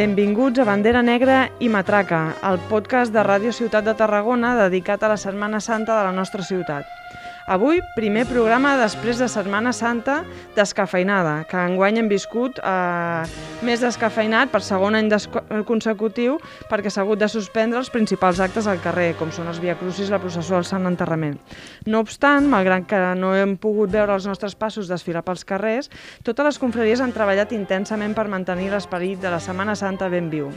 Benvinguts a Bandera Negra i Matraca, el podcast de Ràdio Ciutat de Tarragona dedicat a la Setmana Santa de la nostra ciutat. Avui, primer programa després de Setmana Santa descafeinada, que enguany hem viscut eh, més descafeinat per segon any consecutiu perquè s'ha hagut de suspendre els principals actes al carrer, com són els Via Crucis i la processó del Sant Enterrament. No obstant, malgrat que no hem pogut veure els nostres passos desfilar pels carrers, totes les confraries han treballat intensament per mantenir l'esperit de la Setmana Santa ben viu.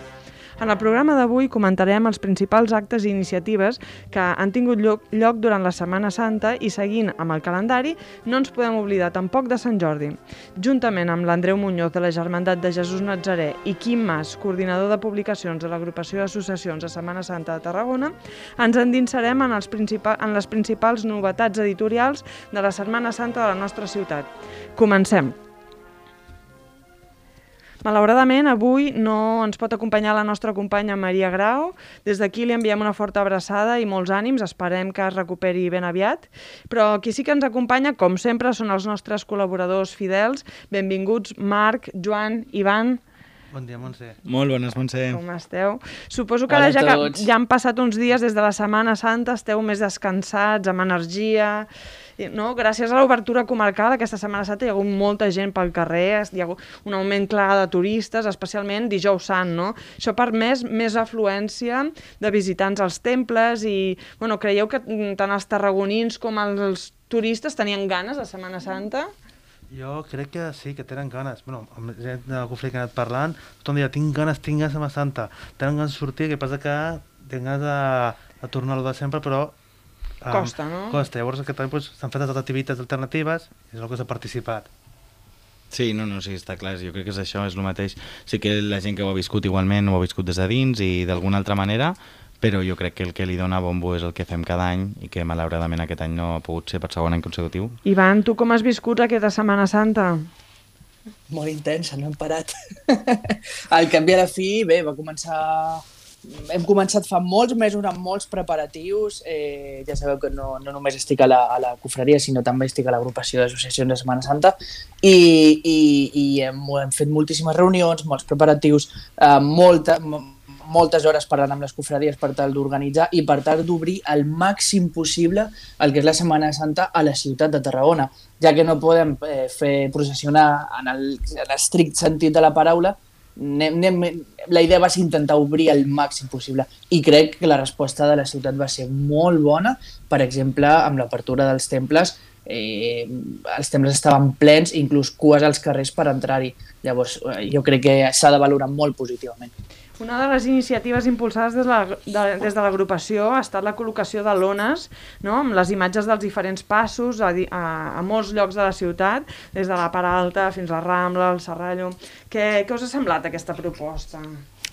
En el programa d'avui comentarem els principals actes i iniciatives que han tingut lloc, lloc durant la Setmana Santa i seguint amb el calendari no ens podem oblidar tampoc de Sant Jordi. Juntament amb l'Andreu Muñoz de la Germandat de Jesús Nazaré i Quim Mas, coordinador de publicacions de l'agrupació d'associacions de Setmana Santa de Tarragona, ens endinsarem en, els en les principals novetats editorials de la Setmana Santa de la nostra ciutat. Comencem! Malauradament, avui no ens pot acompanyar la nostra companya Maria Grau. Des d'aquí li enviem una forta abraçada i molts ànims. Esperem que es recuperi ben aviat. Però qui sí que ens acompanya, com sempre, són els nostres col·laboradors fidels. Benvinguts Marc, Joan, Ivan... Bon dia, Montse. Molt bones, Montse. Com esteu? Suposo que ara ja, que ja han passat uns dies des de la Setmana Santa, esteu més descansats, amb energia no? gràcies a l'obertura comarcal aquesta Setmana Santa hi ha hagut molta gent pel carrer, hi ha hagut un augment clar de turistes, especialment dijous sant, no? Això ha permès més afluència de visitants als temples i, bueno, creieu que tant els tarragonins com els turistes tenien ganes de Setmana Santa? Jo crec que sí, que tenen ganes. Bueno, amb gent de Cofre que he anat parlant, tothom deia, tinc ganes, tinc ganes de Setmana Santa. Tenen ganes de sortir, que passa que tinc ganes de, de tornar a de sempre, però Costa, no? Costa. Llavors aquest any doncs, s'han fet altres activitats alternatives i és el que s'ha participat. Sí, no, no, sí, està clar, jo crec que és això, és el mateix. Sí que la gent que ho ha viscut igualment ho ha viscut des de dins i d'alguna altra manera, però jo crec que el que li dona bombo és el que fem cada any i que malauradament aquest any no ha pogut ser per segon any consecutiu. Ivan, tu com has viscut aquesta Setmana Santa? Molt intensa, no hem parat. Al canvi a la fi, bé, va començar hem començat fa molts mesos amb molts preparatius. Eh, ja sabeu que no, no només estic a la, a la cofreria, sinó també estic a l'agrupació d'associacions de Setmana Santa i, i, i hem, hem fet moltíssimes reunions, molts preparatius, eh, molta, moltes hores parlant amb les cofradies per tal d'organitzar i per tal d'obrir el màxim possible el que és la Setmana Santa a la ciutat de Tarragona, ja que no podem eh, fer processionar en l'estrict sentit de la paraula, anem, anem, la idea va ser intentar obrir el màxim possible i crec que la resposta de la ciutat va ser molt bona, per exemple, amb l'apertura dels temples, eh, els temples estaven plens, inclús cues als carrers per entrar-hi. Llavors, eh, jo crec que s'ha de valorar molt positivament. Una de les iniciatives impulsades des, la, de, des de l'agrupació ha estat la col·locació de lones no? amb les imatges dels diferents passos a, a, a molts llocs de la ciutat, des de la Part Alta fins a la Rambla, al Serrallo. Què, què us ha semblat aquesta proposta?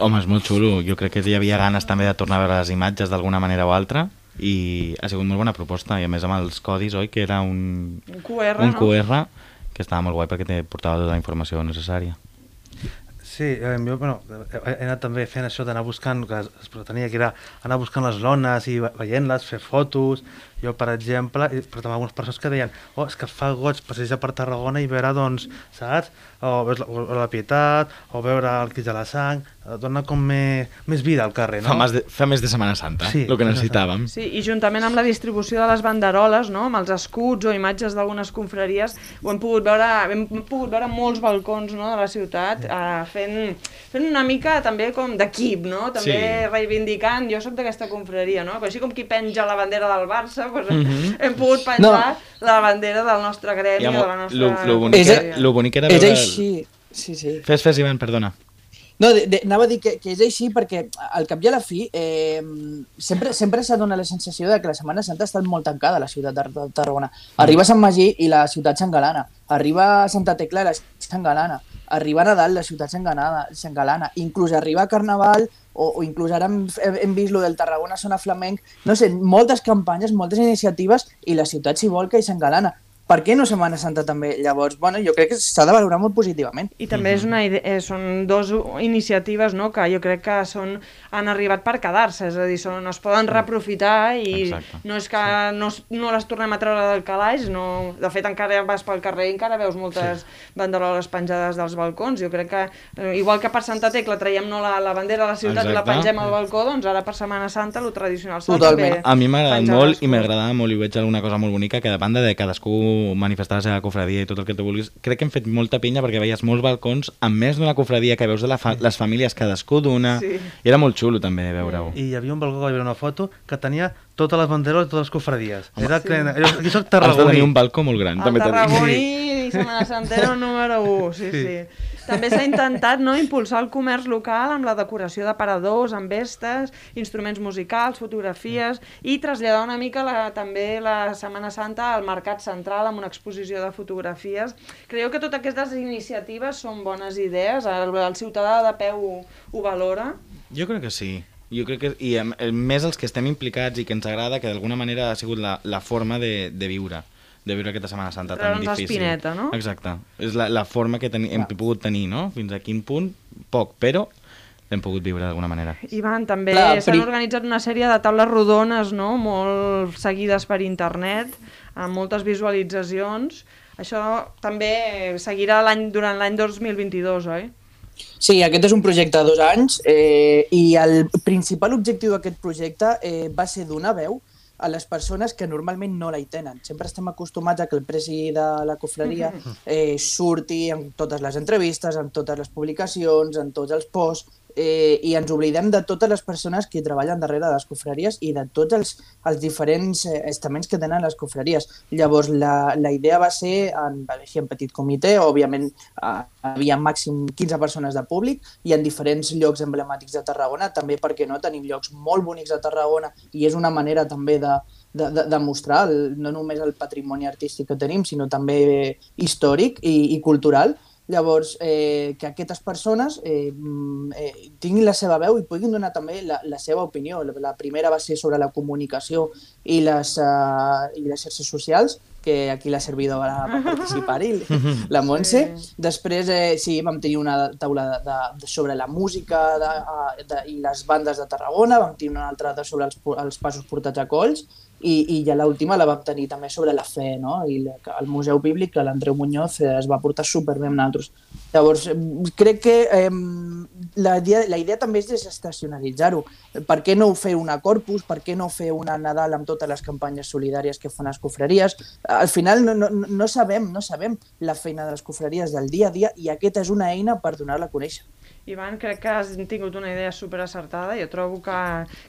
Home, és molt xulo. Jo crec que hi havia ganes també de tornar a veure les imatges d'alguna manera o altra i ha sigut molt bona proposta i a més amb els codis, oi, que era un, un QR, un no? QR que estava molt guai perquè te portava tota la informació necessària. Sí, eh, jo bueno, he anat també fent això d'anar buscant, que es pretenia que era anar buscant les lones i veient-les, fer fotos, jo, per exemple, però també algunes persones que deien oh, és que fa goig passejar per Tarragona i veure, doncs, saps? O veure la, o la Pietat, o veure el Quig de la Sang, dona com més, més vida al carrer, no? Fa més de, fa més de Setmana Santa, sí, el que necessitàvem. Sí, i juntament amb la distribució de les banderoles, no? amb els escuts o imatges d'algunes confraries, ho hem pogut veure, hem pogut veure molts balcons no? de la ciutat, sí. eh, fent, fent una mica també com d'equip, no? també sí. reivindicant, jo sóc d'aquesta confraria, no? així com qui penja la bandera del Barça, pues, mm -hmm. hem pogut penjar no. la bandera del nostre gremi o de la nostra... Lo, lo, bonic, era, lo bonic era veure... És així, sí, sí. Fes, fes, Ivan, perdona. No, de, de, anava a dir que, que és així perquè al cap i a la fi eh, sempre, sempre s'ha donat la sensació de que la Setmana Santa ha estat molt tancada a la ciutat de Tarragona. Arriba a Sant Magí i la ciutat s'engalana. Arriba a Santa Tecla i la s'engalana. Arriba a Nadal la ciutat s'engalana, inclús arriba a Carnaval o, o inclús ara hem, hem vist lo del Tarragona Sona Flamenc, no sé, moltes campanyes, moltes iniciatives i la ciutat s'hi volca i s'engalana per què no Setmana Santa també? Llavors, bueno, jo crec que s'ha de valorar molt positivament. I també és una idea, eh, són dos iniciatives no, que jo crec que són, han arribat per quedar-se, és a dir, són, es poden reaprofitar i Exacte. no és que no, no les tornem a treure del calaix, no, de fet encara vas pel carrer i encara veus moltes sí. banderoles penjades dels balcons, jo crec que eh, igual que per Santa Tecla traiem no, la, la bandera de la ciutat Exacte. i la pengem al balcó, doncs ara per Setmana Santa lo tradicional s'ha també A mi m'ha molt i m'agradava molt i veig alguna cosa molt bonica que a banda de cadascú manifestar la seva cofradia i tot el que tu vulguis, crec que hem fet molta pinya perquè veies molts balcons amb més d'una cofradia que veus de la fa les famílies cadascú d'una, sí. i era molt xulo també veure-ho. I hi havia un balcó que hi havia una foto que tenia totes les banderes de totes les cofradies. Home, era sí. que, aquí soc tarragoní. Has de tenir un balcó molt gran, el també tarragoní i Setmana Santero número 1, sí, sí. sí. També s'ha intentat no, impulsar el comerç local amb la decoració d'aparadors, amb vestes, instruments musicals, fotografies i traslladar una mica la, també la Setmana Santa al mercat central amb una exposició de fotografies. Creieu que totes aquestes iniciatives són bones idees? El, el ciutadà de peu ho, ho valora? Jo crec que sí. Jo crec que, i més els que estem implicats i que ens agrada, que d'alguna manera ha sigut la, la forma de, de viure de viure aquesta Setmana Santa tan difícil. espineta, no? Exacte. És la, la forma que ten, hem pogut tenir, no? Fins a quin punt? Poc, però hem pogut viure d'alguna manera. Ivan, també s'han pri... organitzat una sèrie de taules rodones, no?, molt seguides per internet, amb moltes visualitzacions. Això també seguirà l'any durant l'any 2022, oi? Sí, aquest és un projecte de dos anys eh, i el principal objectiu d'aquest projecte eh, va ser donar veu a les persones que normalment no la hi tenen. Sempre estem acostumats a que el presi de la cofraria eh, surti en totes les entrevistes, en totes les publicacions, en tots els posts, eh, i ens oblidem de totes les persones que treballen darrere de les cofraries i de tots els, els diferents eh, estaments que tenen les cofraries. Llavors, la, la idea va ser, en, així en petit comitè, òbviament eh, havia màxim 15 persones de públic i en diferents llocs emblemàtics de Tarragona, també perquè no tenim llocs molt bonics a Tarragona i és una manera també de, de, de, de mostrar el, no només el patrimoni artístic que tenim, sinó també històric i, i cultural, Llavors, eh, que aquestes persones eh, mm, eh, tinguin la seva veu i puguin donar també la, la seva opinió. La, la primera va ser sobre la comunicació i les, uh, i les xarxes socials, que aquí la servidora va participar-hi, la Montse. Després, eh, sí, vam tenir una taula de, de, de sobre la música de, de, i les bandes de Tarragona, vam tenir una altra de sobre els, els passos portats a colls, i, i ja l'última la vam tenir també sobre la fe, no? I la, el Museu Bíblic, que l'Andreu Muñoz eh, es va portar superbé amb nosaltres. Llavors, crec que eh, la, idea, la idea també és desestacionalitzar-ho. Per què no fer una Corpus? Per què no fer una Nadal amb totes les campanyes solidàries que fan les cofreries? Al final no, no, no sabem no sabem la feina de les cofreries del dia a dia i aquesta és una eina per donar-la a conèixer. Ivan, crec que has tingut una idea super acertada. Jo trobo que,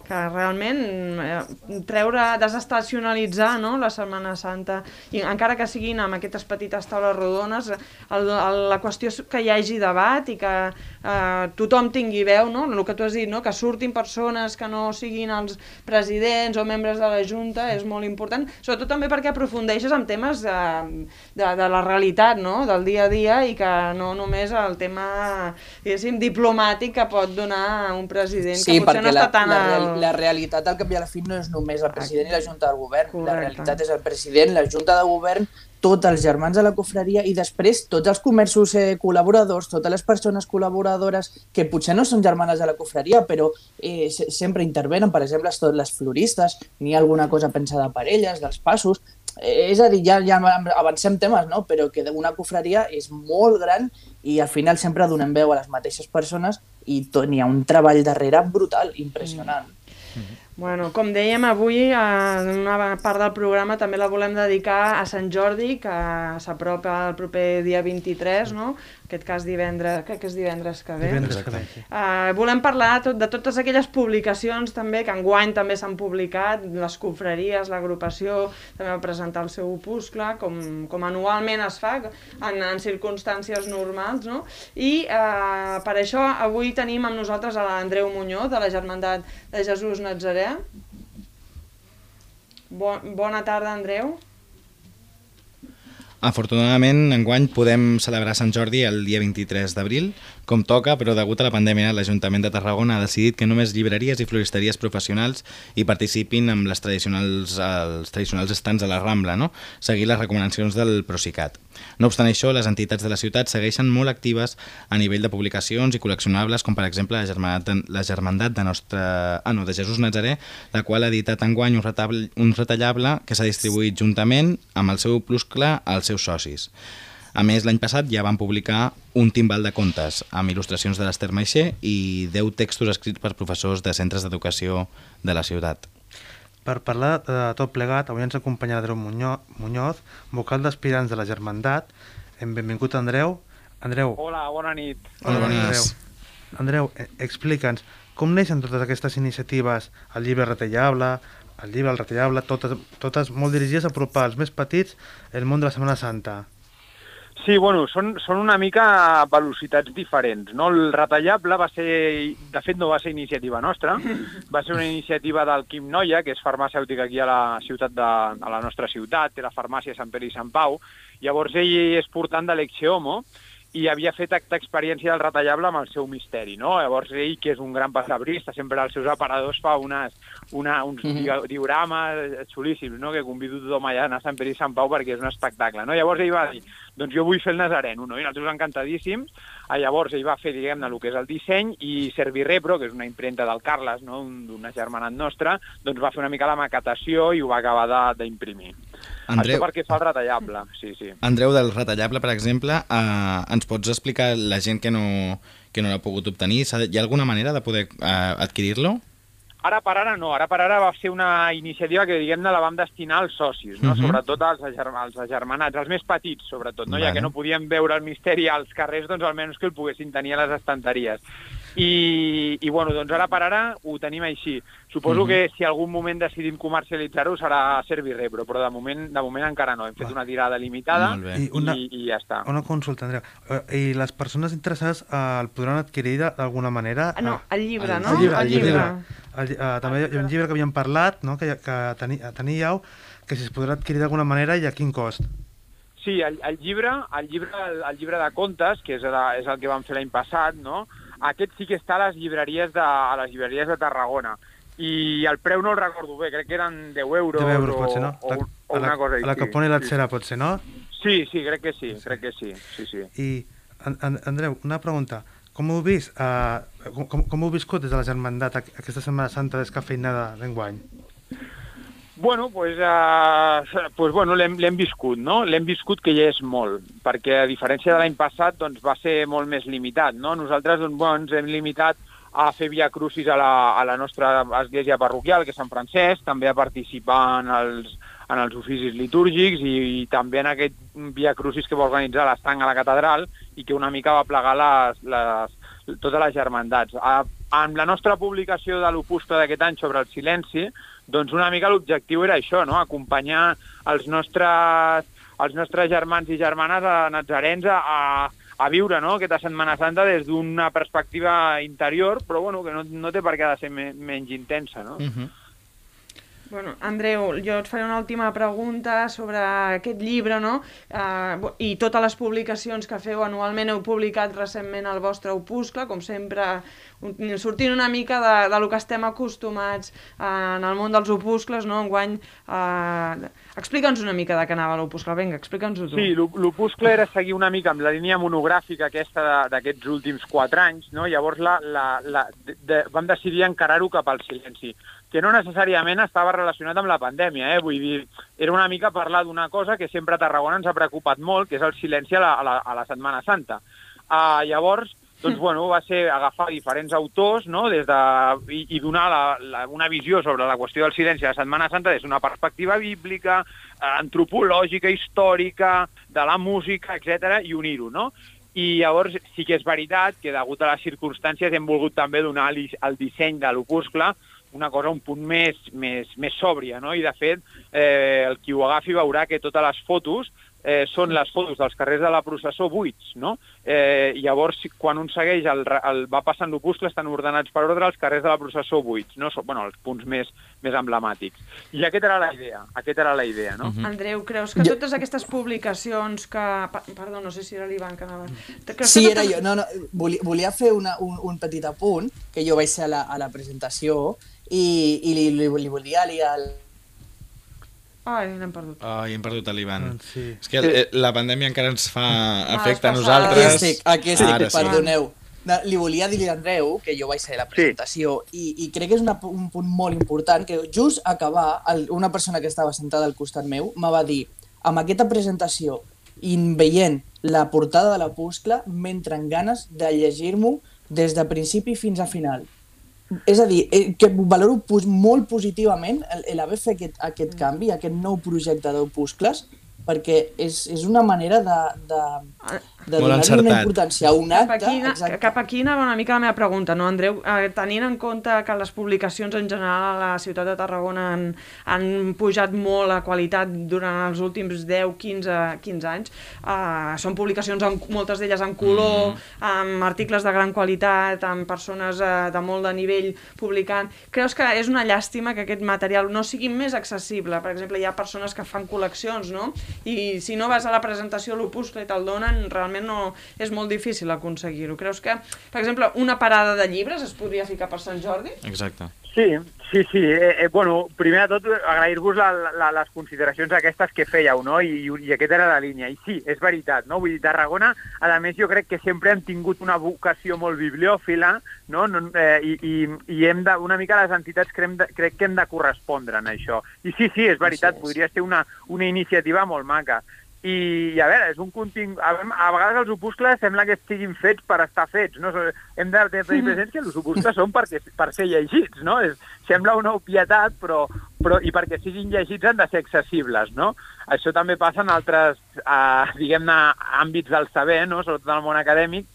que realment eh, treure, desestacionalitzar no? la Setmana Santa, i encara que siguin amb aquestes petites taules rodones, el, el, la qüestió és que hi hagi debat i que eh, tothom tingui veu, no? el que tu has dit, no? que surtin persones que no siguin els presidents o membres de la Junta és molt important, sobretot també perquè aprofundeixes en temes de, de, de la realitat, no? del dia a dia i que no només el tema, diplomàtic que pot donar un president sí, que potser no la, està tan... La, real, la realitat al cap i a la fi no és només el president i la Junta de Govern. Correcte. La realitat és el president, la Junta de Govern, tots els germans de la cofreria i després tots els comerços eh, col·laboradors, totes les persones col·laboradores que potser no són germanes de la cofreria però eh, sempre intervenen, per exemple, totes les floristes, ha alguna cosa pensada per elles, dels passos, eh, és a dir, ja, ja avancem temes, no? però que una cofreria és molt gran i al final sempre donem veu a les mateixes persones i n'hi ha un treball darrere brutal, impressionant. Mm -hmm. Bueno, com dèiem, avui en una part del programa també la volem dedicar a Sant Jordi, que s'apropa el proper dia 23, no? Aquest cas divendres, crec que és divendres que ve. Divendres que ve. Uh, volem parlar tot, de totes aquelles publicacions també, que enguany també s'han publicat, les confraries, l'agrupació, també va presentar el seu opuscle, com, com anualment es fa, en, en circumstàncies normals, no? I uh, per això avui tenim amb nosaltres a l'Andreu Muñoz, de la Germandat de Jesús Nazaré. Bon, bona tarda, Andreu. Afortunadament, enguany podem celebrar Sant Jordi el dia 23 d'abril, com toca, però degut a la pandèmia, l'Ajuntament de Tarragona ha decidit que només llibreries i floristeries professionals hi participin amb les tradicionals, els tradicionals estants a la Rambla, no? seguir les recomanacions del Procicat. No obstant això, les entitats de la ciutat segueixen molt actives a nivell de publicacions i col·leccionables, com per exemple la Germandat de, la Germandat de, nostre, ah, no, de Jesús Nazaré, la qual ha editat enguany un, retable, un retallable que s'ha distribuït juntament amb el seu pluscle als seus socis. A més, l'any passat ja van publicar un timbal de contes amb il·lustracions de l'Ester Maixer i 10 textos escrits per professors de centres d'educació de la ciutat. Per parlar de tot plegat, avui ens acompanya Andreu Muñoz, vocal d'aspirants de la Germandat. Benvingut, Andreu. Andreu. Hola, bona nit. Hola, bona nit. Andreu, Andreu eh, explica'ns, com neixen totes aquestes iniciatives? El llibre retallable, el llibre, el retallable, totes, totes molt dirigides a apropar als més petits el món de la Setmana Santa. Sí, bueno, són, són una mica velocitats diferents. No? El retallable va ser, de fet no va ser iniciativa nostra, va ser una iniciativa del Quim Noia, que és farmacèutic aquí a la ciutat de, a la nostra ciutat, té la farmàcia Sant Pere i Sant Pau. Llavors ell és portant de l'Exeomo, i havia fet aquesta experiència del retallable amb el seu misteri, no? Llavors ell, que és un gran passabrista, sempre als seus aparadors fa unes, una, uns mm -hmm. diorames xulíssims, no? Que convido tothom allà a anar a Sant Pere i Sant Pau perquè és un espectacle, no? Llavors ell va dir, doncs jo vull fer el Nazareno, no? I nosaltres encantadíssims, a llavors ell va fer, diguem-ne, el que és el disseny i Servirepro, que és una imprenta del Carles, no? d'una germanat nostra, doncs va fer una mica la maquetació i ho va acabar d'imprimir. Andreu... Això perquè fa el retallable, sí, sí. Andreu, del retallable, per exemple, eh, ens pots explicar la gent que no, que no l'ha pogut obtenir? Hi ha alguna manera de poder eh, adquirir-lo? Ara per ara no, ara per ara va ser una iniciativa que diguem-ne la vam destinar als socis, no? Uh mhm. -huh. sobretot als, als agermanats, als més petits sobretot, no? Vale. ja que no podíem veure el misteri als carrers, doncs almenys que el poguessin tenir a les estanteries. I, i bueno, doncs ara per ara ho tenim així. Suposo mm -hmm. que si algun moment decidim comercialitzar-ho serà Servirepro, però de moment, de moment encara no. Hem fet Va. una tirada limitada I, una, i, i ja està. Una consulta, Andrea. Uh, I les persones interessades uh, el podran adquirir d'alguna manera? Uh, no, el llibre, el, no? El llibre. El llibre. El llibre. El, uh, també hi ha un llibre que havíem parlat, no? que, que teni, teníeu, que si es podrà adquirir d'alguna manera i a quin cost? Sí, el, el llibre, el llibre, el, el llibre de contes, que és, la, és el que vam fer l'any passat, no? Aquest sí que està a les llibreries de, a les llibreries de Tarragona. I el preu no el recordo bé, crec que eren 10 euros, 10 euros o, pot ser, no? o, o una la, cosa així. La que pone la xera pot ser, no? Sí, sí, crec que sí, crec que sí. sí, sí. I, Andreu, una pregunta. Com ho heu vist? Uh, com, com heu viscut des de la Germandat aquesta Setmana Santa descafeinada d'enguany? Bueno, pues, uh, pues bueno, l'hem viscut, no? L'hem viscut que ja és molt, perquè a diferència de l'any passat doncs, va ser molt més limitat, no? Nosaltres doncs, bueno, ens hem limitat a fer via crucis a la, a la nostra església parroquial, que és Sant Francesc, també a participar en els, en els oficis litúrgics i, i també en aquest via crucis que va organitzar l'estang a la catedral i que una mica va plegar les, les, totes les germandats. A, en la nostra publicació de l'opuscle d'aquest any sobre el silenci, doncs una mica l'objectiu era això, no? acompanyar els nostres, els nostres germans i germanes a nazarens a, a viure no? aquesta Setmana Santa des d'una perspectiva interior, però bueno, que no, no té per què de ser me, menys intensa. No? Uh mhm. -huh. Bueno, Andreu, jo et faré una última pregunta sobre aquest llibre, no? Uh, I totes les publicacions que feu anualment, heu publicat recentment el vostre opuscle, com sempre, sortint una mica de, de lo que estem acostumats uh, en el món dels opuscles, no? Enguany, uh, explica'ns una mica de què anava l'opuscle, vinga, explica'ns-ho tu. Sí, l'opuscle era seguir una mica amb la línia monogràfica aquesta d'aquests últims quatre anys, no? Llavors la, la, la, de, de, vam decidir encarar-ho cap al silenci que no necessàriament estava relacionat amb la pandèmia, eh? vull dir, era una mica parlar d'una cosa que sempre a Tarragona ens ha preocupat molt, que és el silenci a la, a la, a la Setmana Santa. Uh, llavors, doncs, bueno, va ser agafar diferents autors no? des de, i, i donar la, la, una visió sobre la qüestió del silenci a la Setmana Santa des d'una perspectiva bíblica, eh, antropològica, històrica, de la música, etc i unir-ho, no? I llavors sí que és veritat que, degut a les circumstàncies, hem volgut també donar el disseny de l'opuscle una cosa un punt més, més, més sòbria, no? I, de fet, eh, el qui ho agafi veurà que totes les fotos eh, són les fotos dels carrers de la processó buits, no? Eh, llavors, si- quan un segueix, el, el, va passant l'opuscle, estan ordenats per ordre els carrers de la processó buits, no? Són, bueno, els punts més, més emblemàtics. I aquesta era la idea, aquesta era la idea, no? Mm. Andreu, creus que totes aquestes publicacions que... Perdó, no sé si era l'Ivan que anava... Creus Sí, que era totes- jo. No, no, volia, volia fer una, un, un petit apunt, que jo vaig ser a la, a la presentació i, i li, li, li volia liar el... Ai, l'hem perdut. Ai, hem perdut l'Ivan. Doncs sí. És que eh, la pandèmia encara ens fa efecte a és passada. nosaltres. Aquí estic, aquí estic, Ara sí. perdoneu. No, li volia dir a Andreu, que jo vaig ser a la presentació, i, i crec que és una, un punt molt important, que just acabar, el, una persona que estava sentada al costat meu me va dir, amb aquesta presentació i veient la portada de l'opuscle, m'entren ganes de llegir-m'ho des de principi fins a final. És a dir, eh, que valoro molt positivament el- l'haver fet aquest, aquest canvi, aquest nou projecte d'opuscles, perquè és, és una manera de, de, de donar-li una importància a un Cap acte. aquí, exacte. cap aquí anava una mica la meva pregunta, no, Andreu? Eh, tenint en compte que les publicacions en general a la ciutat de Tarragona han, han pujat molt la qualitat durant els últims 10, 15, 15 anys, eh, són publicacions, en, moltes d'elles en color, Mm. amb articles de gran qualitat, amb persones eh, de molt de nivell publicant. Creus que és una llàstima que aquest material no sigui més accessible? Per exemple, hi ha persones que fan col·leccions, no? I si no vas a la presentació l'opuscle i te'l donen, realment no, és molt difícil aconseguir-ho. Creus que, per exemple, una parada de llibres es podria ficar per Sant Jordi? Exacte. Sí, sí, sí. Eh, eh, bueno, primer de tot, agrair-vos les consideracions aquestes que fèieu, no? I, i, I aquesta era la línia. I sí, és veritat, no? Vull dir, Tarragona, a més, jo crec que sempre han tingut una vocació molt bibliòfila, no? no eh, i, i, I hem de, una mica les entitats crec, de, crec que hem de correspondre en això. I sí, sí, és veritat, Així és. podria ser una, una iniciativa molt maca. I, i a veure, és un contingut... A, a vegades els opuscles sembla que estiguin fets per estar fets, no? Hem de, de tenir present que els opuscles són perquè, per ser llegits, no? És, sembla una obvietat, però, però, i perquè siguin llegits han de ser accessibles, no? Això també passa en altres, eh, diguem-ne, àmbits del saber, no? Sobretot en el món acadèmic,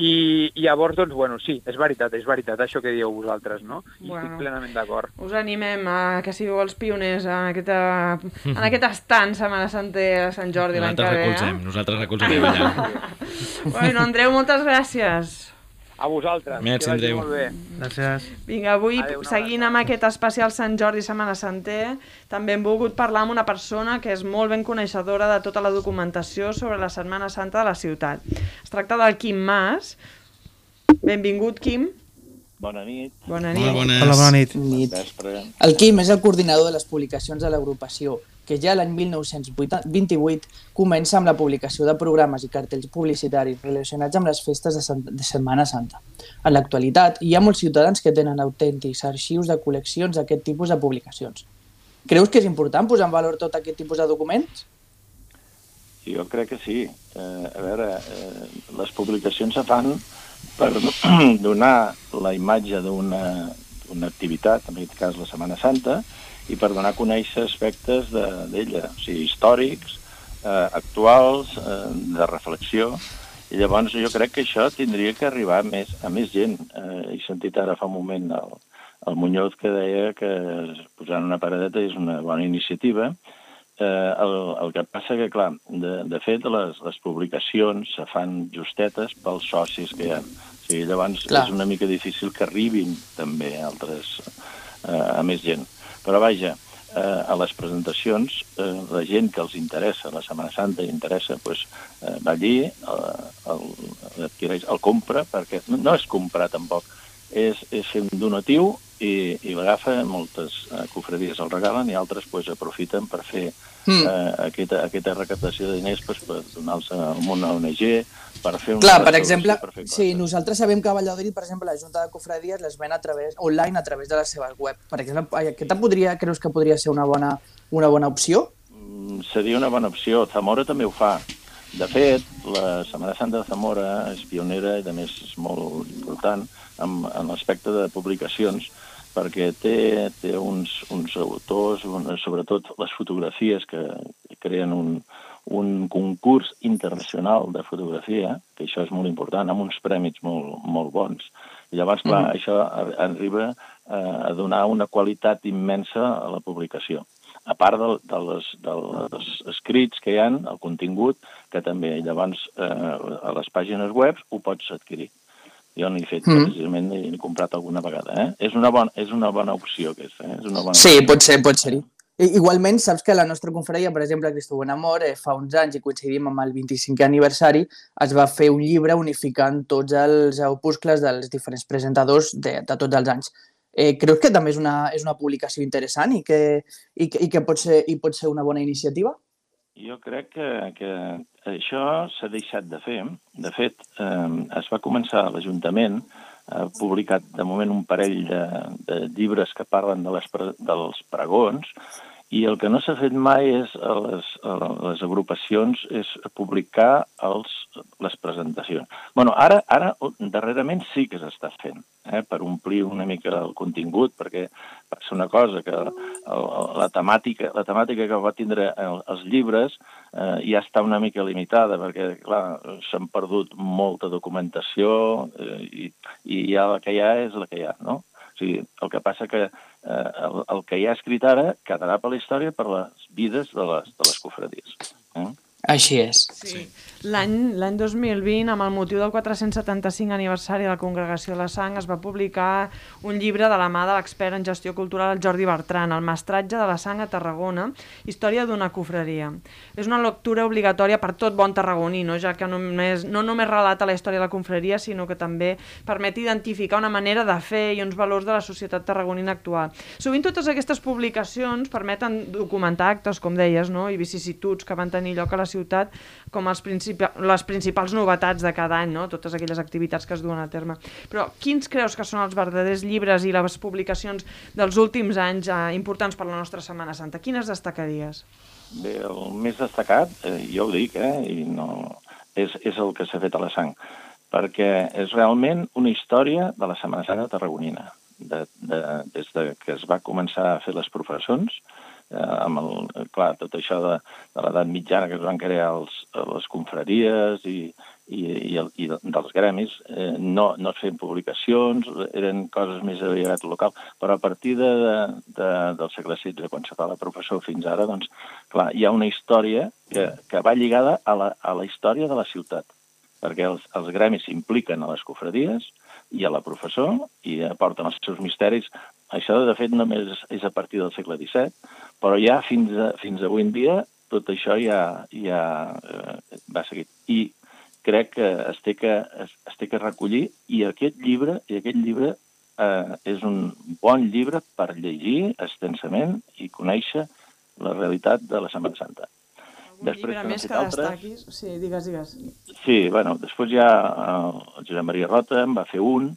i, i llavors, doncs, bueno, sí, és veritat, és veritat, això que dieu vosaltres, no? I Bueno. estic plenament d'acord. Us animem a que sigueu els pioners en, aquesta, en aquest estant Setmana Santa a Sant Jordi l'any que Nosaltres ve. recolzem, nosaltres recolzarem allà. Eh? Bueno, Andreu, moltes gràcies. A vosaltres. Merci, que vagi Andreu. Molt bé. Gràcies. Vinga, avui, una seguint amb aquest especial Sant Jordi Setmana Santer, també hem volgut parlar amb una persona que és molt ben coneixedora de tota la documentació sobre la Setmana Santa de la ciutat. Es tracta del Quim Mas. Benvingut, Quim. Bona nit, Bona nit. bones. Hola, bona nit. Nit. El Quim és el coordinador de les publicacions de l'agrupació, que ja l'any 1928 comença amb la publicació de programes i cartells publicitaris relacionats amb les festes de, Sant de Setmana Santa. En l'actualitat, hi ha molts ciutadans que tenen autèntics arxius de col·leccions d'aquest tipus de publicacions. Creus que és important posar en valor tot aquest tipus de documents? Jo crec que sí. Eh, a veure, eh, les publicacions se fan per donar la imatge d'una activitat, en aquest cas la Setmana Santa, i per donar a conèixer aspectes de- d'ella, o sigui, històrics, eh, actuals, eh, de reflexió, i llavors jo crec que això tindria que arribar a més, a més gent. Eh, he sentit ara fa un moment el, el Muñoz que deia que posant una paradeta és una bona iniciativa, Eh, el, el que passa que, clar, de, de fet, les, les publicacions se fan justetes pels socis que hi ha. O sigui, llavors Clar. és una mica difícil que arribin també altres, eh, a més gent. Però vaja, eh, a les presentacions, eh, la gent que els interessa, la Setmana Santa interessa, pues, eh, va allí, eh, el, adquireix, el compra, perquè no és comprar tampoc, és, és fer un donatiu i, i l'agafa, moltes eh, cofradies el regalen i altres pues, aprofiten per fer Mm. eh, aquesta, aquesta recaptació de diners pues, per donar-los a una ONG, per fer una Clar, per exemple, per fer sí, nosaltres sabem que a Valladolid, per exemple, la Junta de Cofradies les ven a través, online a través de les seves web. Per exemple, aquesta podria, creus que podria ser una bona, una bona opció? Mm, seria una bona opció. Zamora també ho fa. De fet, la Setmana Santa de Zamora és pionera i, a més, és molt important en, en l'aspecte de publicacions perquè té, té uns, uns autors, un, sobretot les fotografies que creen un, un concurs internacional de fotografia, que això és molt important, amb uns prèmits molt, molt bons. I llavors, clar, això ar- arriba eh, a donar una qualitat immensa a la publicació. a part de, de les, dels escrits que hi han, el contingut, que també llavors eh, a les pàgines web ho pots adquirir. Jo n'he fet, mm. precisament, n'he comprat alguna vegada. Eh? És, una bona, és una bona opció, aquesta. Eh? És una bona sí, opció. pot ser, pot ser-hi. Igualment, saps que la nostra conferència, per exemple, Cristo Amor, eh, fa uns anys, i coincidim amb el 25è aniversari, es va fer un llibre unificant tots els opuscles dels diferents presentadors de, de tots els anys. Eh, creus que també és una, és una publicació interessant i que, i que, i que pot, ser, i pot ser una bona iniciativa? Jo crec que, que això s'ha deixat de fer. De fet, eh, es va començar a l'Ajuntament, ha publicat de moment un parell de, de llibres que parlen de les, dels pregons, i el que no s'ha fet mai és a les, a les agrupacions és publicar els, les presentacions. bueno, ara, ara darrerament sí que s'està fent, eh, per omplir una mica el contingut, perquè passa una cosa, que el, la, temàtica, la temàtica que va tindre el, els llibres eh, ja està una mica limitada, perquè, clar, s'han perdut molta documentació eh, i, i ja la que hi ha és la que hi ha, no? O sigui, el que passa que eh, el, el que hi ha escrit ara quedarà per la història per les vides de les, de les cofradies. Eh? Així és. Sí. L'any 2020, amb el motiu del 475 aniversari de la Congregació de la Sang, es va publicar un llibre de la mà de l'expert en gestió cultural Jordi Bertran, El mestratge de la sang a Tarragona, història d'una cofreria. És una lectura obligatòria per tot bon tarragoní, no? ja que només, no només relata la història de la confraria, sinó que també permet identificar una manera de fer i uns valors de la societat tarragonina actual. Sovint totes aquestes publicacions permeten documentar actes, com deies, no? i vicissituds que van tenir lloc a la ciutat com els principi les principals novetats de cada any, no? totes aquelles activitats que es duen a terme. Però quins creus que són els verdaders llibres i les publicacions dels últims anys eh, importants per la nostra Setmana Santa? Quines destacaries? Bé, el més destacat, eh, jo ho dic, eh, i no, és, és el que s'ha fet a la sang, perquè és realment una història de la Setmana Santa tarragonina. De, de, des de que es va començar a fer les professons, eh, amb el, clar, tot això de, de l'edat mitjana que es van crear els, les confraries i, i, i, el, i dels gremis, eh, no, no es feien publicacions, eren coses més aviat local, però a partir de, de, del segle XVI, quan fa la professor fins ara, doncs, clar, hi ha una història que, que va lligada a la, a la història de la ciutat, perquè els, els gremis s'impliquen a les cofradies i a la professor i aporten els seus misteris. Això, de fet, només és a partir del segle XVII, però ja fins, a, fins avui en dia tot això ja, ja eh, va seguir. I crec que es té que, es, es té que recollir i aquest llibre, i aquest llibre eh, és un bon llibre per llegir extensament i conèixer la realitat de la Setmana Santa. Un després, llibre més que altres... destaquis? Sí, digues, digues. Sí, bueno, després ja el Josep Maria Rota en va fer un,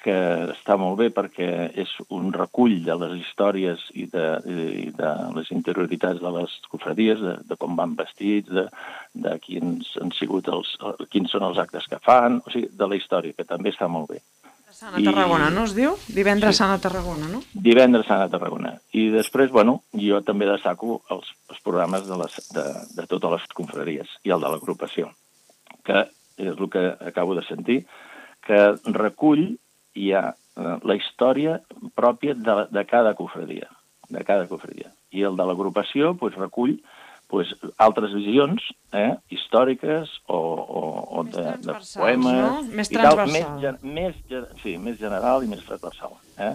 que està molt bé perquè és un recull de les històries i de, i de les interioritats de les cofradies, de, de com van vestits, de, de quins han sigut els, quins són els actes que fan, o sigui, de la història, que també està molt bé. Sant a Tarragona, I... no es diu? Divendres sí. Sant a Tarragona, no? Divendres Sant a Tarragona. I després, bueno, jo també destaco els, els programes de, les, de, de totes les confraries i el de l'agrupació, que és el que acabo de sentir, que recull ha eh, la història pròpia de, de cada cofradia, de cada cofradia. I el de l'agrupació pues, recull pues, altres visions eh, històriques o, o, o de, de poemes... No? Més transversal. Tal, més, més, sí, més general i més transversal. Eh?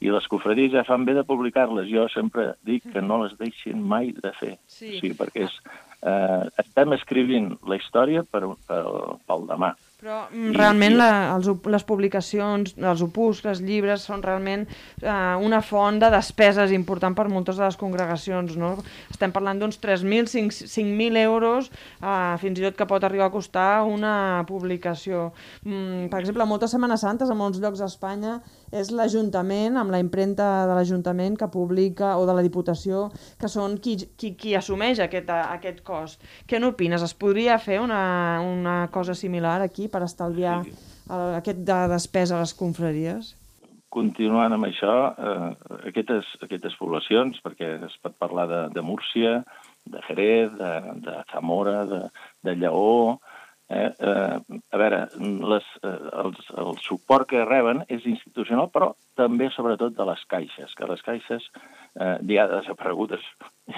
I les cofradies ja fan bé de publicar-les. Jo sempre dic que no les deixin mai de fer. Sí. sí perquè és, eh, estem escrivint la història per, per, pel demà. Però mm, realment la, els, les publicacions, els opuscles, llibres, són realment eh, una font de despeses important per moltes de les congregacions. No? Estem parlant d'uns 3.000, 5.000 euros, eh, fins i tot que pot arribar a costar una publicació. Mm, per exemple, moltes Setmanes Santes, a molts llocs d'Espanya, és l'Ajuntament, amb la impremta de l'Ajuntament que publica, o de la Diputació, que són qui, qui, qui assumeix aquest, aquest cost. Què n'opines? Es podria fer una, una cosa similar aquí per estalviar sí. aquest de despesa a les confraries? Continuant amb això, eh, aquestes, aquestes poblacions, perquè es pot parlar de, de Múrcia, de Jerez, de, de Zamora, de, de Lleó, Eh, eh, a veure, les, eh, els, el suport que reben és institucional, però també, sobretot, de les caixes, que les caixes eh, ja desaparegudes,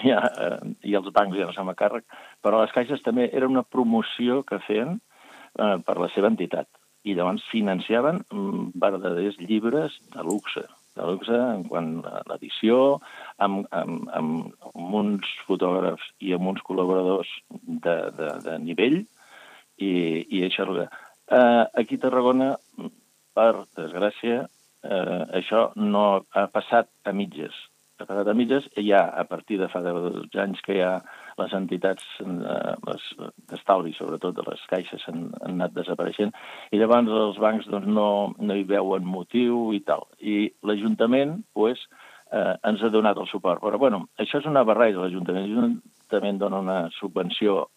ja, eh, i els bancs ja no s'han a càrrec, però les caixes també era una promoció que feien eh, per la seva entitat. I llavors financiaven mm, verdaders llibres de luxe, de luxe en quant a l'edició, amb, amb, amb, amb uns fotògrafs i amb uns col·laboradors de, de, de nivell, i, i el que... Eh, aquí a Tarragona, per desgràcia, eh, això no ha passat a mitges. Ha passat a mitges i ja a partir de fa 12 anys que ha les entitats eh, les d'estalvi, sobretot de les caixes, han, han anat desapareixent, i llavors els bancs doncs, no, no hi veuen motiu i tal. I l'Ajuntament pues, eh, ens ha donat el suport. Però, bueno, això és una barreja, l'Ajuntament. L'Ajuntament dona una subvenció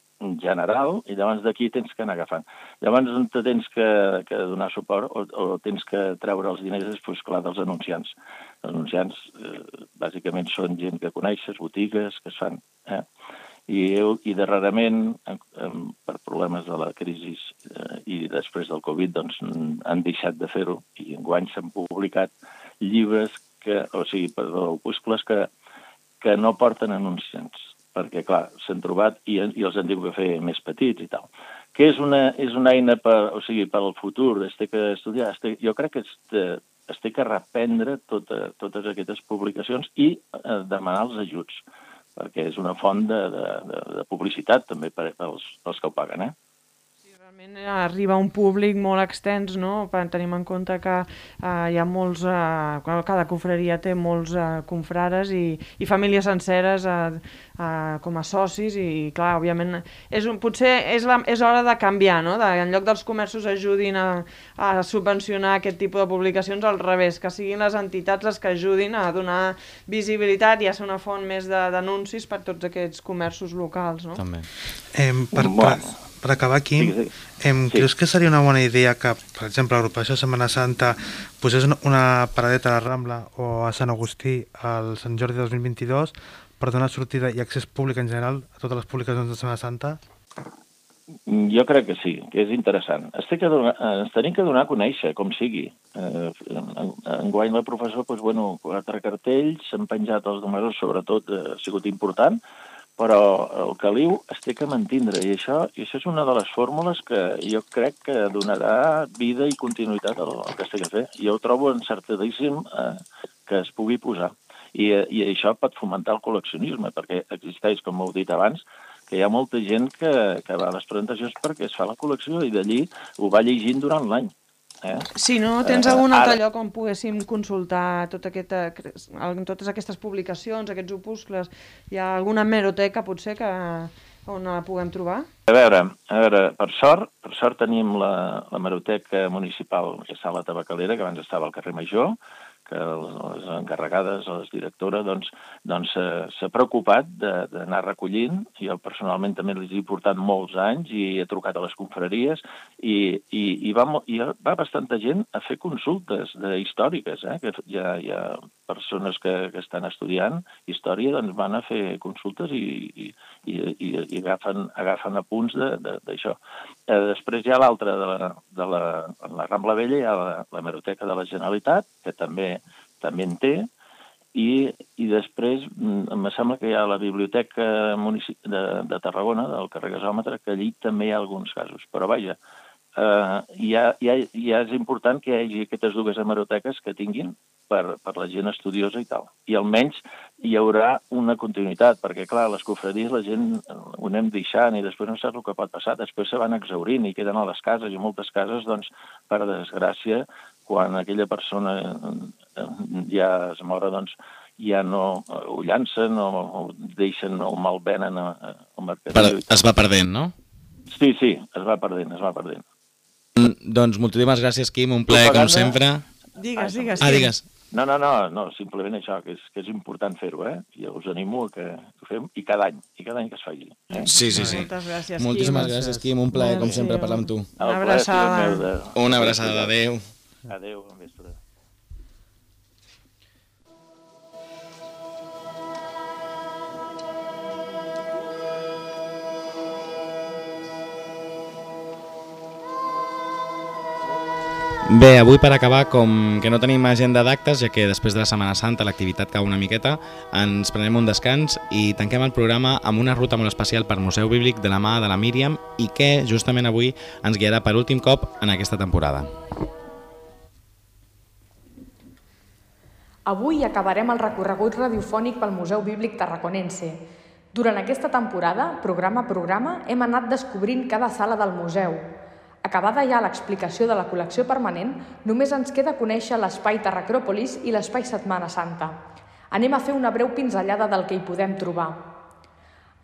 general i llavors d'aquí tens que anar agafant. Llavors on te tens que, que donar suport o, o tens que treure els diners és, pues, clar, dels anunciants. Els anunciants eh, bàsicament són gent que coneixes, botigues que es fan. Eh? I, i darrerament, en, en, per problemes de la crisi eh, i després del Covid, doncs, han deixat de fer-ho i enguany s'han publicat llibres que, o sigui, perdó, opuscles que, que no porten anunciants perquè, clar, s'han trobat i, i els han dit que fer més petits i tal. Que és una, és una eina per, o sigui, per al futur, es té que estudiar, es té, jo crec que es té, es té que reprendre tota, totes aquestes publicacions i eh, demanar els ajuts, perquè és una font de, de, de, de publicitat també per, pels, pels que ho paguen, eh? Realment arriba a un públic molt extens, no? Tenim en compte que eh, hi ha molts, eh, cada confraria té molts eh, confrares i, i famílies senceres eh, eh, com a socis i clar, òbviament és un, potser és, la, és hora de canviar, no? De, en lloc dels comerços ajudin a, a subvencionar aquest tipus de publicacions, al revés, que siguin les entitats les que ajudin a donar visibilitat i a ser una font més d'anuncis per tots aquests comerços locals, no? També. Eh, per, per, per acabar aquí, Sí, sí. em, Sí. creus que seria una bona idea que, per exemple, l'agrupació Setmana Santa posés una, una paradeta a la Rambla o a Sant Agustí al Sant Jordi 2022 per donar sortida i accés públic en general a totes les publicacions de Setmana Santa? Jo crec que sí, que és interessant. Es té que donar, ens tenim que donar a conèixer, com sigui. Eh, en, enguany la professor, doncs, bueno, quatre cartells, s'han penjat els números, sobretot eh, ha sigut important, però el caliu es té que mantindre, i això, i això és una de les fórmules que jo crec que donarà vida i continuïtat al, al fer. Jo ho trobo encertadíssim eh, que es pugui posar. I, eh, I això pot fomentar el col·leccionisme, perquè existeix, com heu dit abans, que hi ha molta gent que, que va a les presentacions perquè es fa la col·lecció i d'allí ho va llegint durant l'any. Eh? Si no tens Eh, algun altre ara- lloc on poguéssim consultar tot aquesta, totes aquestes publicacions, aquests opuscles, hi ha alguna hemeroteca potser que, on la puguem trobar? A veure, a veure, per sort, per sort tenim la, la Maroteca Municipal que està a la Tabacalera, que abans estava al carrer Major, que les encarregades, les directores, doncs, doncs eh, s'ha preocupat d'anar recollint. Jo personalment també les he portat molts anys i he trucat a les confraries i, i, i, va, i va bastanta gent a fer consultes de històriques, eh? que hi ha, hi ha persones que, que estan estudiant història, doncs van a fer consultes i, i, i, i, i agafen, agafen apunts de- de- d'això. Eh, després hi ha l'altra de, la, de la, la Rambla Vella, hi ha la, la Meroteca de la Generalitat, que també també en té, i, i després mm, em sembla que hi ha la Biblioteca munici- de, de Tarragona, del carrer Gasòmetre, que allí també hi ha alguns casos. Però vaja, eh, ja, ja, ja és important que hi hagi aquestes dues hemeroteques que tinguin per, per la gent estudiosa i tal. I almenys hi haurà una continuïtat, perquè, clar, les cofradies la gent eh, ho anem deixant i després no saps el que pot passar. Després se van exaurint i queden a les cases, i moltes cases, doncs, per desgràcia, quan aquella persona eh, ja es mora, doncs, ja no eh, ho llancen o, o deixen o malvenen a- a- al mercat. Per, es va perdent, no? Sí, sí, es va perdent, es va perdent. Doncs moltíssimes gràcies, Quim, un plaer com sempre. Digues, digues. Ah, digues. No, no, no, no, simplement això, que és, que és important fer-ho, eh? I us animo a que ho fem, i cada any, i cada any que es faci. Eh? Sí, sí, sí. Moltes gràcies, Moltíssimes Quim. gràcies, Quim. Un plaer, com sempre, parlar amb tu. Una abraçada. Una abraçada, adeu. Adéu, bon vespre. Bé, avui per acabar, com que no tenim agenda d'actes, ja que després de la Setmana Santa l'activitat cau una miqueta, ens prenem un descans i tanquem el programa amb una ruta molt especial per Museu Bíblic de la mà de la Míriam i que justament avui ens guiarà per últim cop en aquesta temporada. Avui acabarem el recorregut radiofònic pel Museu Bíblic Tarraconense. Durant aquesta temporada, programa a programa, hem anat descobrint cada sala del museu, Acabada ja l'explicació de la col·lecció permanent, només ens queda conèixer l'espai Terracròpolis i l'espai Setmana Santa. Anem a fer una breu pinzellada del que hi podem trobar.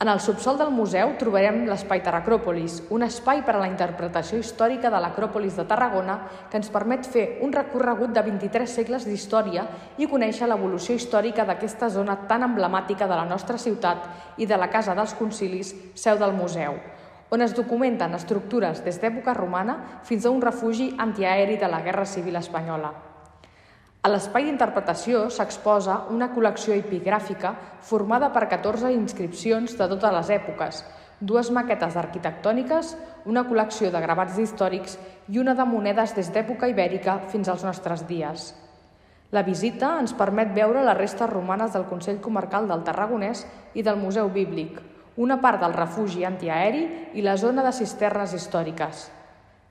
En el subsol del museu trobarem l'espai Terracròpolis, un espai per a la interpretació històrica de l'Acròpolis de Tarragona que ens permet fer un recorregut de 23 segles d'història i conèixer l'evolució històrica d'aquesta zona tan emblemàtica de la nostra ciutat i de la Casa dels Concilis, seu del museu, on es documenten estructures des d'època romana fins a un refugi antiaeri de la Guerra Civil Espanyola. A l'espai d'interpretació s'exposa una col·lecció epigràfica formada per 14 inscripcions de totes les èpoques, dues maquetes arquitectòniques, una col·lecció de gravats històrics i una de monedes des d'època ibèrica fins als nostres dies. La visita ens permet veure les restes romanes del Consell Comarcal del Tarragonès i del Museu Bíblic, una part del refugi antiaeri i la zona de cisternes històriques.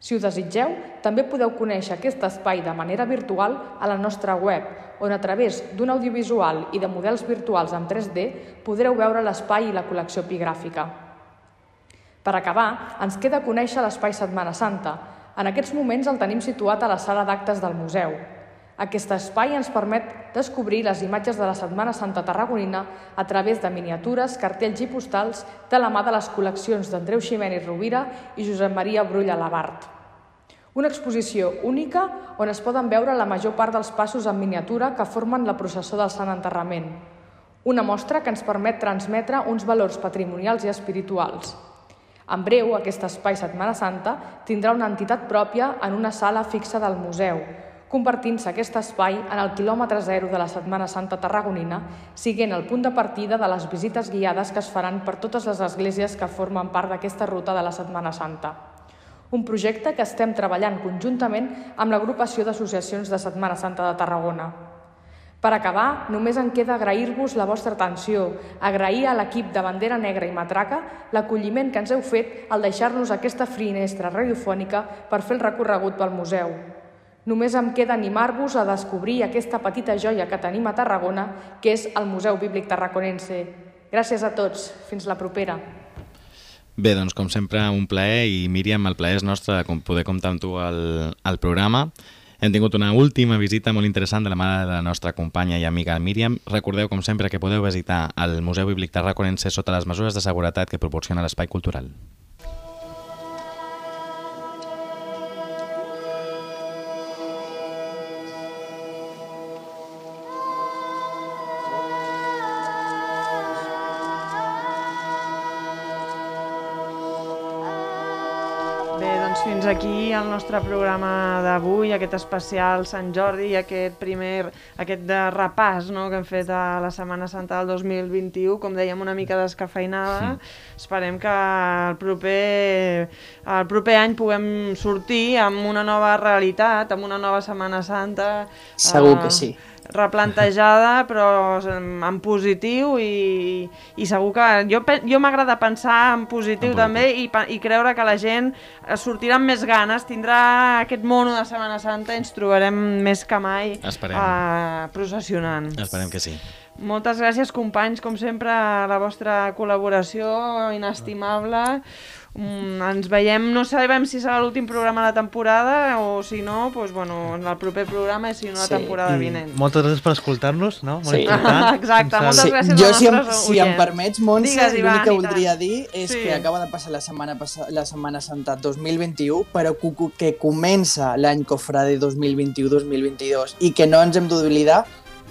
Si ho desitgeu, també podeu conèixer aquest espai de manera virtual a la nostra web, on a través d'un audiovisual i de models virtuals en 3D podreu veure l'espai i la col·lecció epigràfica. Per acabar, ens queda conèixer l'espai Setmana Santa. En aquests moments el tenim situat a la sala d'actes del museu, aquest espai ens permet descobrir les imatges de la Setmana Santa Tarragonina a través de miniatures, cartells i postals de la mà de les col·leccions d'Andreu Ximenes Rovira i Josep Maria Brull Alabart. Una exposició única on es poden veure la major part dels passos en miniatura que formen la processó del Sant Enterrament. Una mostra que ens permet transmetre uns valors patrimonials i espirituals. En breu, aquest espai Setmana Santa tindrà una entitat pròpia en una sala fixa del museu, convertint-se aquest espai en el quilòmetre zero de la Setmana Santa Tarragonina, siguent el punt de partida de les visites guiades que es faran per totes les esglésies que formen part d'aquesta ruta de la Setmana Santa. Un projecte que estem treballant conjuntament amb l'agrupació d'associacions de Setmana Santa de Tarragona. Per acabar, només em queda agrair-vos la vostra atenció, agrair a l'equip de Bandera Negra i Matraca l'acolliment que ens heu fet al deixar-nos aquesta finestra radiofònica per fer el recorregut pel museu. Només em queda animar-vos a descobrir aquesta petita joia que tenim a Tarragona, que és el Museu Bíblic Tarraconense. Gràcies a tots. Fins la propera. Bé, doncs com sempre un plaer i Míriam, el plaer és nostre de poder comptar amb tu al, al programa. Hem tingut una última visita molt interessant de la mà de la nostra companya i amiga Míriam. Recordeu, com sempre, que podeu visitar el Museu Bíblic Tarraconense sota les mesures de seguretat que proporciona l'espai cultural. Nostre programa d'avui, aquest especial Sant Jordi i aquest primer, aquest de repàs no?, que hem fet a la Setmana Santa del 2021, com dèiem, una mica descafeinada. Sí. Esperem que el proper, el proper any puguem sortir amb una nova realitat, amb una nova Setmana Santa. Segur uh, que sí replantejada però en positiu i, i segur que jo, jo m'agrada pensar en positiu en també i, i creure que la gent sortirà amb més ganes, tindrà aquest mono de Setmana Santa i ens trobarem més que mai Esperem. Uh, processionant. Esperem que sí. Moltes gràcies companys, com sempre la vostra col·laboració inestimable Mm, ens veiem, no sabem si serà l'últim programa de la temporada o si no, doncs, bueno, en el proper programa i si no la sí. temporada vinent. Moltes gràcies per escoltar-nos, no? Molt sí. Exacte, moltes sí. gràcies jo, si em, si em permets, Montse, l'únic que voldria dir és sí. que acaba de passar la setmana, la setmana Santa 2021, però que comença l'any cofrade 2021-2022 i que no ens hem d'oblidar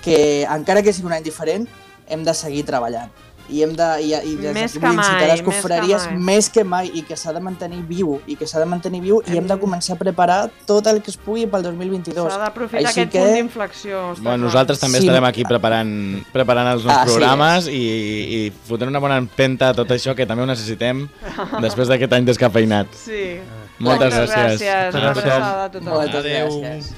que, encara que sigui un any diferent, hem de seguir treballant i hem de, i, i des més que mai, les confraries més que, més que mai i que s'ha de mantenir viu i que s'ha de mantenir viu hem... i hem de començar a preparar tot el que es pugui pel 2022. S'ha d'aprofitar aquest que... punt d'inflexió. Bueno, nosaltres també sí. estarem aquí preparant, preparant els nostres ah, programes sí. i, i fotent una bona empenta a tot això que també ho necessitem després d'aquest any descafeinat. Sí. Moltes Moltes gràcies. gràcies. Una Moltes gràcies. a tothom. Moltes gràcies.